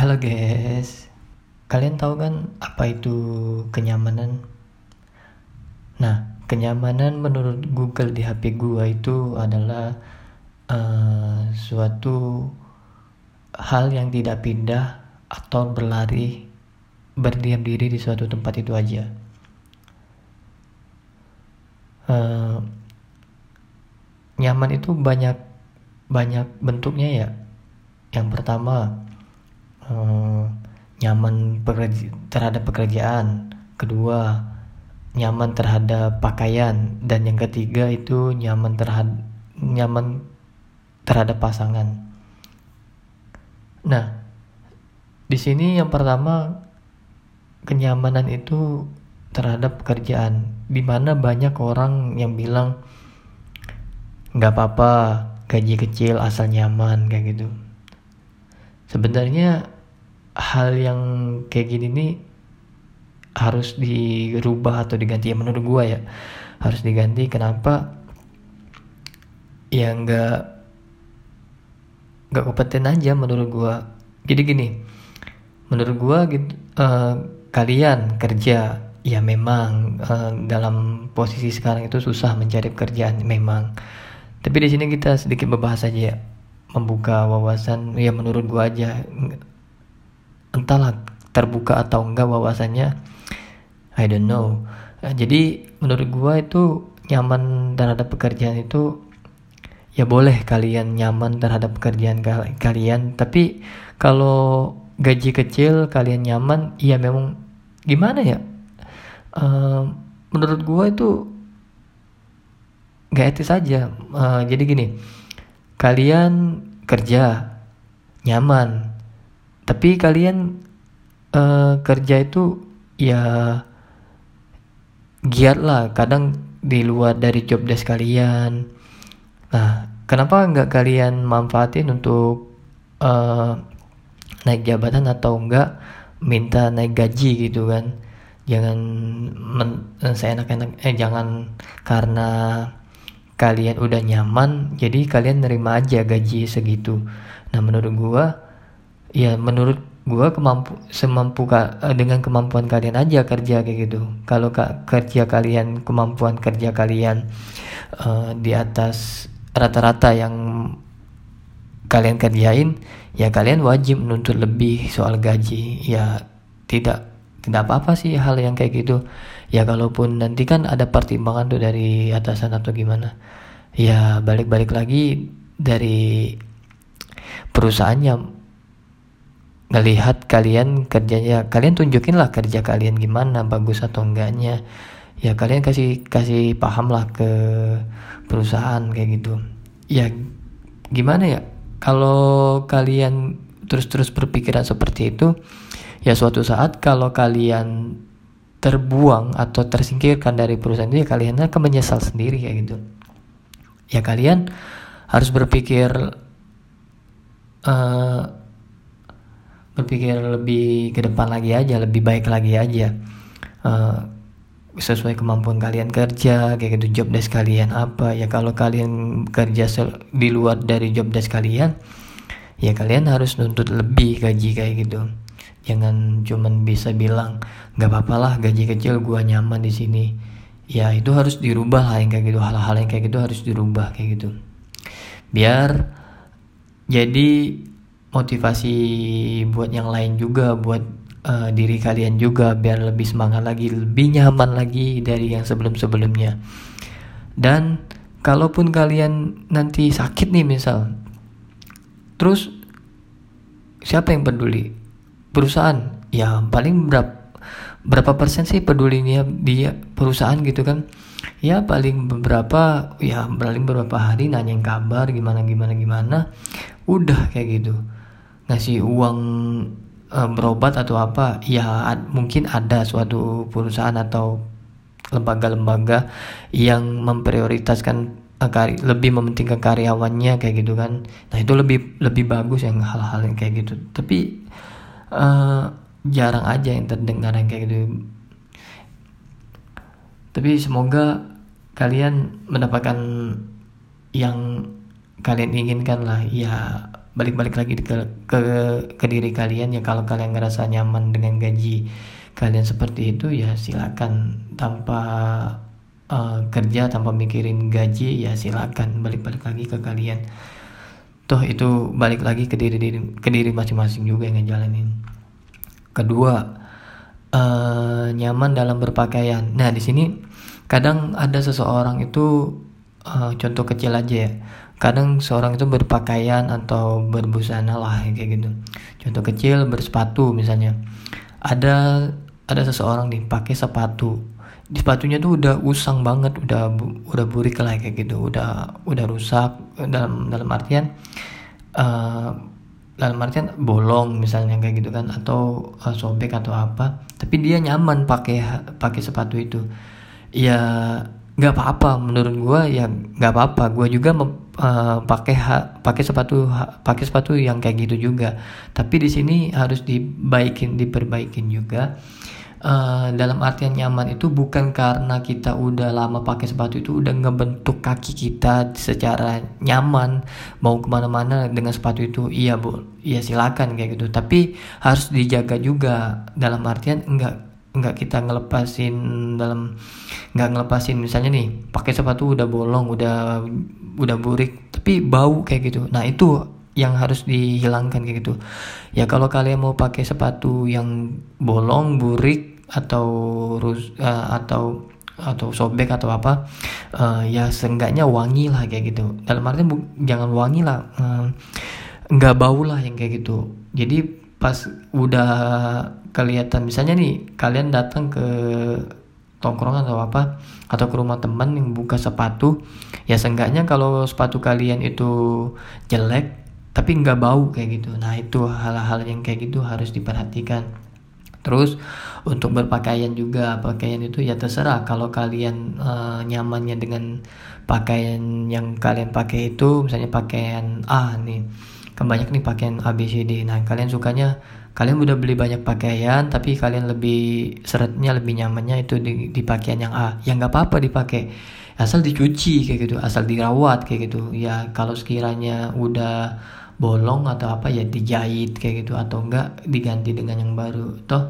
Halo guys, kalian tahu kan apa itu kenyamanan? Nah, kenyamanan menurut Google di HP gua itu adalah uh, suatu hal yang tidak pindah atau berlari berdiam diri di suatu tempat itu aja. Uh, nyaman itu banyak banyak bentuknya ya. Yang pertama uh, nyaman pekerja, terhadap pekerjaan. Kedua nyaman terhadap pakaian. Dan yang ketiga itu nyaman terhadap nyaman terhadap pasangan. Nah di sini yang pertama kenyamanan itu terhadap pekerjaan. Di mana banyak orang yang bilang nggak apa-apa gaji kecil asal nyaman kayak gitu. Sebenarnya hal yang kayak gini nih harus dirubah atau diganti. Ya menurut gua ya harus diganti. Kenapa? Ya nggak nggak kompeten aja menurut gua. Jadi gini menurut gua gitu uh, kalian kerja ya memang uh, dalam posisi sekarang itu susah mencari pekerjaan memang. Tapi di sini kita sedikit membahas aja ya membuka wawasan. Ya menurut gua aja entahlah terbuka atau enggak wawasannya I don't know. Nah, jadi menurut gua itu nyaman terhadap pekerjaan itu ya boleh kalian nyaman terhadap pekerjaan kalian. Tapi kalau gaji kecil kalian nyaman ya memang gimana ya? Uh, menurut gua itu gak etis aja. Uh, jadi gini kalian kerja nyaman tapi kalian uh, kerja itu ya giat lah. Kadang di luar dari job desk kalian. Nah kenapa nggak kalian manfaatin untuk uh, naik jabatan atau enggak minta naik gaji gitu kan? Jangan men, seenak-enak eh jangan karena kalian udah nyaman jadi kalian nerima aja gaji segitu. Nah menurut gua ya menurut gua kemampu semampu uh, dengan kemampuan kalian aja kerja kayak gitu. Kalau kak kerja kalian kemampuan kerja kalian uh, di atas rata-rata yang kalian kerjain ya kalian wajib menuntut lebih soal gaji. Ya tidak tidak apa-apa sih hal yang kayak gitu. Ya kalaupun nanti kan ada pertimbangan tuh dari atasan atau gimana. Ya balik-balik lagi dari perusahaannya ngelihat kalian kerjanya kalian tunjukin lah kerja kalian gimana bagus atau enggaknya. Ya kalian kasih kasih paham lah ke perusahaan kayak gitu. Ya gimana ya? Kalau kalian terus-terus berpikiran seperti itu ya suatu saat kalau kalian terbuang atau tersingkirkan dari perusahaan itu ya kalian akan menyesal sendiri kayak gitu. Ya kalian harus berpikir uh, berpikir lebih ke depan lagi aja lebih baik lagi aja. Uh, sesuai kemampuan kalian kerja kayak gitu job desk kalian apa. Ya kalau kalian kerja di luar dari job desk kalian ya kalian harus nuntut lebih gaji kayak gitu. Jangan cuman bisa bilang nggak apa-apa lah gaji kecil gua nyaman di sini. Ya itu harus dirubah lah yang kayak gitu hal-hal yang kayak gitu harus dirubah kayak gitu. Biar jadi motivasi buat yang lain juga buat uh, diri kalian juga biar lebih semangat lagi lebih nyaman lagi dari yang sebelum-sebelumnya. Dan kalaupun kalian nanti sakit nih misal terus siapa yang peduli? Perusahaan? Ya paling berapa berapa persen sih pedulinya dia perusahaan gitu kan? Ya paling beberapa ya paling beberapa hari nanyain kabar gimana gimana gimana udah kayak gitu ngasih uang e, berobat atau apa ya ad, mungkin ada suatu perusahaan atau lembaga-lembaga yang memprioritaskan e, kari, lebih mementingkan karyawannya kayak gitu kan. Nah itu lebih lebih bagus yang hal-hal yang kayak gitu. Tapi uh, jarang aja yang terdengar yang kayak gitu. Tapi semoga kalian mendapatkan yang kalian inginkan lah. Ya balik-balik lagi ke, ke ke diri kalian ya. Kalau kalian ngerasa nyaman dengan gaji kalian seperti itu ya silakan. Tanpa uh, kerja tanpa mikirin gaji ya silakan balik-balik lagi ke kalian. Toh itu balik lagi ke diri diri ke diri masing-masing juga yang ngejalanin. Kedua uh, nyaman dalam berpakaian. Nah di sini kadang ada seseorang itu uh, contoh kecil aja ya kadang seorang itu berpakaian atau berbusana lah kayak gitu. Contoh kecil bersepatu misalnya. Ada ada seseorang nih pakai sepatu. Di sepatunya tuh udah usang banget udah udah burik lah kayak gitu. Udah udah rusak dalam dalam artian uh, dalam artian bolong misalnya kayak gitu kan atau uh, sobek atau apa. Tapi dia nyaman pakai pakai sepatu itu. Ya nggak apa-apa menurut gue ya nggak apa-apa. Gue juga uh, pakai pakai sepatu pakai sepatu yang kayak gitu juga. Tapi di sini harus dibaikin diperbaikin juga. Uh, dalam artian nyaman itu bukan karena kita udah lama pakai sepatu itu udah ngebentuk kaki kita secara nyaman mau ke mana-mana dengan sepatu itu iya bu. Iya silakan kayak gitu. Tapi harus dijaga juga. Dalam artian enggak nggak kita ngelepasin dalam nggak ngelepasin. Misalnya nih pakai sepatu udah bolong udah udah burik tapi bau kayak gitu. Nah itu yang harus dihilangkan kayak gitu. Ya kalau kalian mau pakai sepatu yang bolong burik atau rus uh, atau atau sobek atau apa uh, ya seenggaknya wangi lah kayak gitu. Dalam artian jangan wangi lah uh, nggak bau lah yang kayak gitu. Jadi pas udah kelihatan. Misalnya nih kalian datang ke tongkrongan atau apa atau ke rumah teman yang buka sepatu ya seenggaknya kalau sepatu kalian itu jelek tapi nggak bau kayak gitu. Nah itu hal-hal yang kayak gitu harus diperhatikan. Terus untuk berpakaian juga pakaian itu ya terserah. Kalau kalian uh, nyamannya dengan pakaian yang kalian pakai itu misalnya pakaian A nih kan banyak nih pakaian A B. Nah kalian sukanya kalian udah beli banyak pakaian tapi kalian lebih seretnya lebih nyamannya itu di, di pakaian yang A. Ya nggak apa-apa dipakai. Asal dicuci kayak gitu. Asal dirawat kayak gitu. Ya kalau sekiranya udah bolong atau apa ya dijahit kayak gitu. Atau enggak diganti dengan yang baru. Toh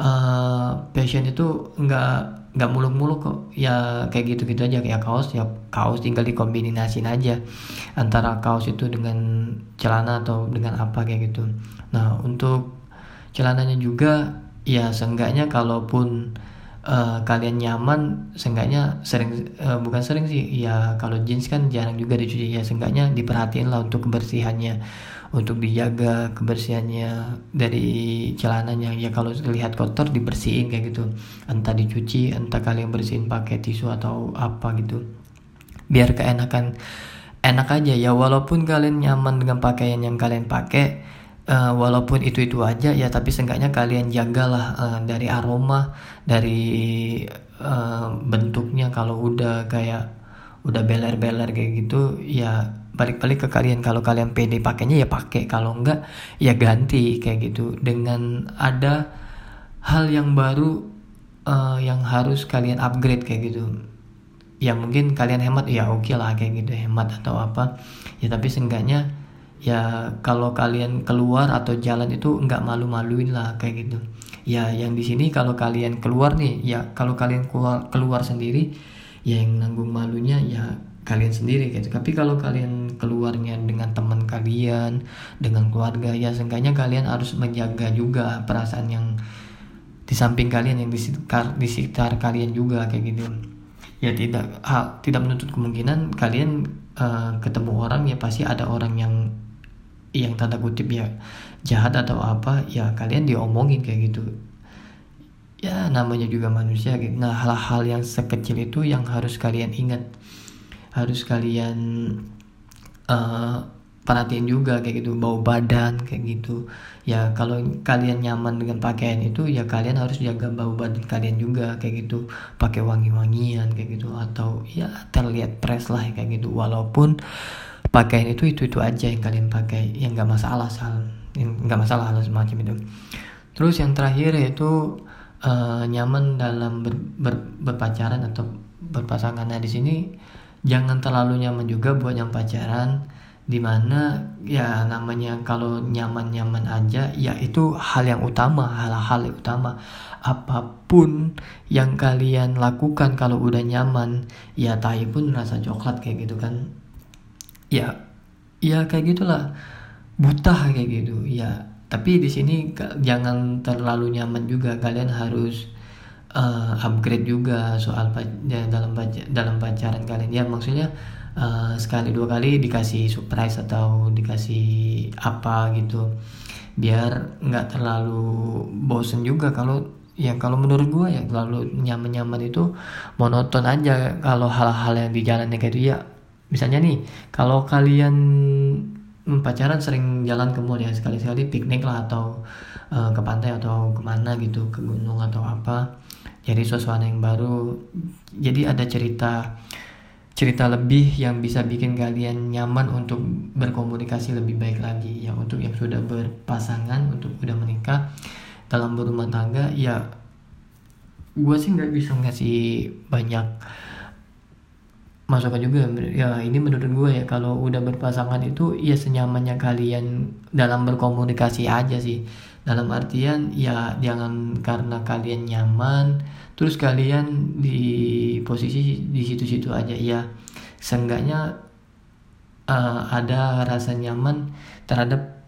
uh, fashion itu enggak nggak muluk-muluk kok. Ya kayak gitu-gitu aja. Kayak kaos ya kaos tinggal dikombinasiin aja antara kaos itu dengan celana atau dengan apa kayak gitu. Nah untuk celananya juga ya seenggaknya kalaupun uh, kalian nyaman seenggaknya sering uh, bukan sering sih ya kalau jeans kan jarang juga dicuci. Ya seenggaknya diperhatiin lah untuk kebersihannya untuk dijaga kebersihannya dari celananya. Ya kalau lihat kotor dibersihin kayak gitu. Entah dicuci entah kalian bersihin pakai tisu atau apa gitu. Biar keenakan enak aja. Ya walaupun kalian nyaman dengan pakaian yang kalian pakai uh, walaupun itu itu aja ya tapi seenggaknya kalian jagalah uh, dari aroma dari uh, bentuknya. Kalau udah kayak udah beler-beler kayak gitu ya balik-balik ke kalian. Kalau kalian pede pakainya ya pakai. Kalau enggak ya ganti kayak gitu. Dengan ada hal yang baru uh, yang harus kalian upgrade kayak gitu. Ya mungkin kalian hemat ya oke okay lah kayak gitu. Hemat atau apa. Ya tapi seenggaknya ya kalau kalian keluar atau jalan itu nggak malu-maluin lah kayak gitu. Ya yang di sini kalau kalian keluar nih ya kalau kalian keluar keluar sendiri ya yang nanggung malunya ya kalian sendiri gitu. Tapi kalau kalian keluarnya dengan teman kalian dengan keluarga ya seenggaknya kalian harus menjaga juga perasaan yang di samping kalian yang di sekitar di sekitar kalian juga kayak gitu. Ya tidak ha, tidak menuntut kemungkinan kalian uh, ketemu orang ya pasti ada orang yang yang tanda kutip ya jahat atau apa ya kalian diomongin kayak gitu. Ya namanya juga manusia gitu. Nah hal-hal yang sekecil itu yang harus kalian ingat harus kalian uh, perhatiin juga kayak gitu bau badan kayak gitu. Ya kalau kalian nyaman dengan pakaian itu ya kalian harus jaga bau badan kalian juga kayak gitu. Pakai wangi-wangian kayak gitu. Atau ya terlihat fresh lah kayak gitu. Walaupun pakaian itu itu itu aja yang kalian pakai yang nggak masalah sal nggak masalah hal semacam itu. Terus yang terakhir yaitu uh, nyaman dalam ber, ber, berpacaran atau berpasangan. Nah di sini jangan terlalu nyaman juga buat yang pacaran di mana ya namanya kalau nyaman-nyaman aja ya itu hal yang utama hal-hal yang utama. Apa pun yang kalian lakukan kalau udah nyaman ya tai pun rasa coklat kayak gitu kan. Ya ya kayak gitulah. Buta kayak gitu ya. Tapi di sini jangan terlalu nyaman juga. Kalian harus uh, upgrade juga soal ya, dalam dalam pacaran kalian. Ya maksudnya uh, sekali dua kali dikasih surprise atau dikasih apa gitu. Biar nggak terlalu bosen juga kalau ya kalau menurut gue ya terlalu nyaman-nyaman itu monoton aja. Kalau hal-hal yang di jalannya kayak itu ya misalnya nih kalau kalian pacaran sering jalan ke mall ya sekali-sekali piknik lah atau uh, ke pantai atau ke mana gitu ke gunung atau apa jadi suasana yang baru. Jadi ada cerita cerita lebih yang bisa bikin kalian nyaman untuk berkomunikasi lebih baik lagi. Ya untuk yang sudah berpasangan untuk udah menikah dalam berumah tangga ya gue sih nggak bisa ngasih banyak masukan juga. Ya ini menurut gue ya kalau udah berpasangan itu ya senyamannya kalian dalam berkomunikasi aja sih dalam artian ya jangan karena kalian nyaman terus kalian di posisi di situ-situ aja ya. Seenggaknya uh, ada rasa nyaman terhadap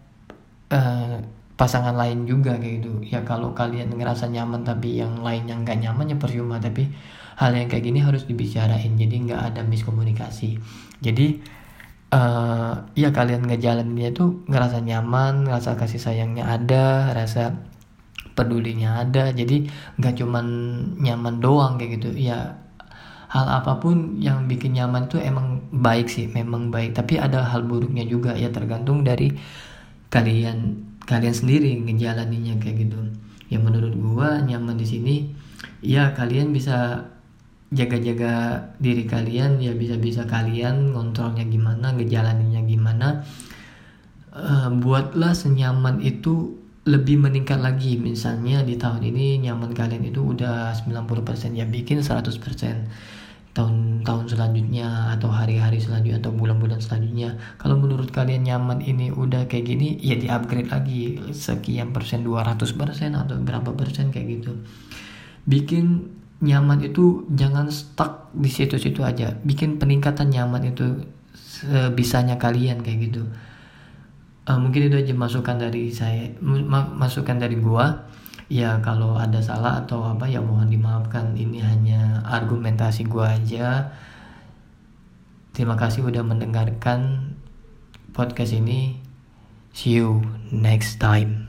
uh, pasangan lain juga kayak gitu. Ya kalau kalian ngerasa nyaman tapi yang lainnya nggak nyaman ya percuma. Tapi hal yang kayak gini harus dibicarain jadi nggak ada miskomunikasi. Jadi uh, ya kalian ngejalaninnya tuh ngerasa nyaman ngerasa kasih sayangnya ada rasa pedulinya ada. Jadi nggak cuman nyaman doang kayak gitu. Ya hal apa pun yang bikin nyaman tuh emang baik sih memang baik. Tapi ada hal buruknya juga ya tergantung dari kalian kalian sendiri ngejalaninya kayak gitu. Yang menurut gua nyaman di sini ya kalian bisa jaga-jaga diri kalian ya bisa-bisa kalian ngontrolnya gimana ngejalaninnya gimana. Uh, buatlah senyaman itu lebih meningkat lagi. Misalnya di tahun ini nyaman kalian itu udah 90% ya bikin 100% tahun-tahun selanjutnya atau hari-hari selanjutnya atau bulan-bulan selanjutnya. Kalau menurut kalian nyaman ini udah kayak gini ya di upgrade lagi. Sekian persen 200 persen atau berapa persen kayak gitu. Bikin nyaman itu jangan stuck di situ-situ aja. Bikin peningkatan nyaman itu sebisanya kalian kayak gitu. Uh, mungkin itu aja masukan dari saya. Masukan dari gua. Ya kalau ada salah atau apa ya mohon dimaafkan. Ini hanya argumentasi gua aja. Terima kasih udah mendengarkan podcast ini. See you next time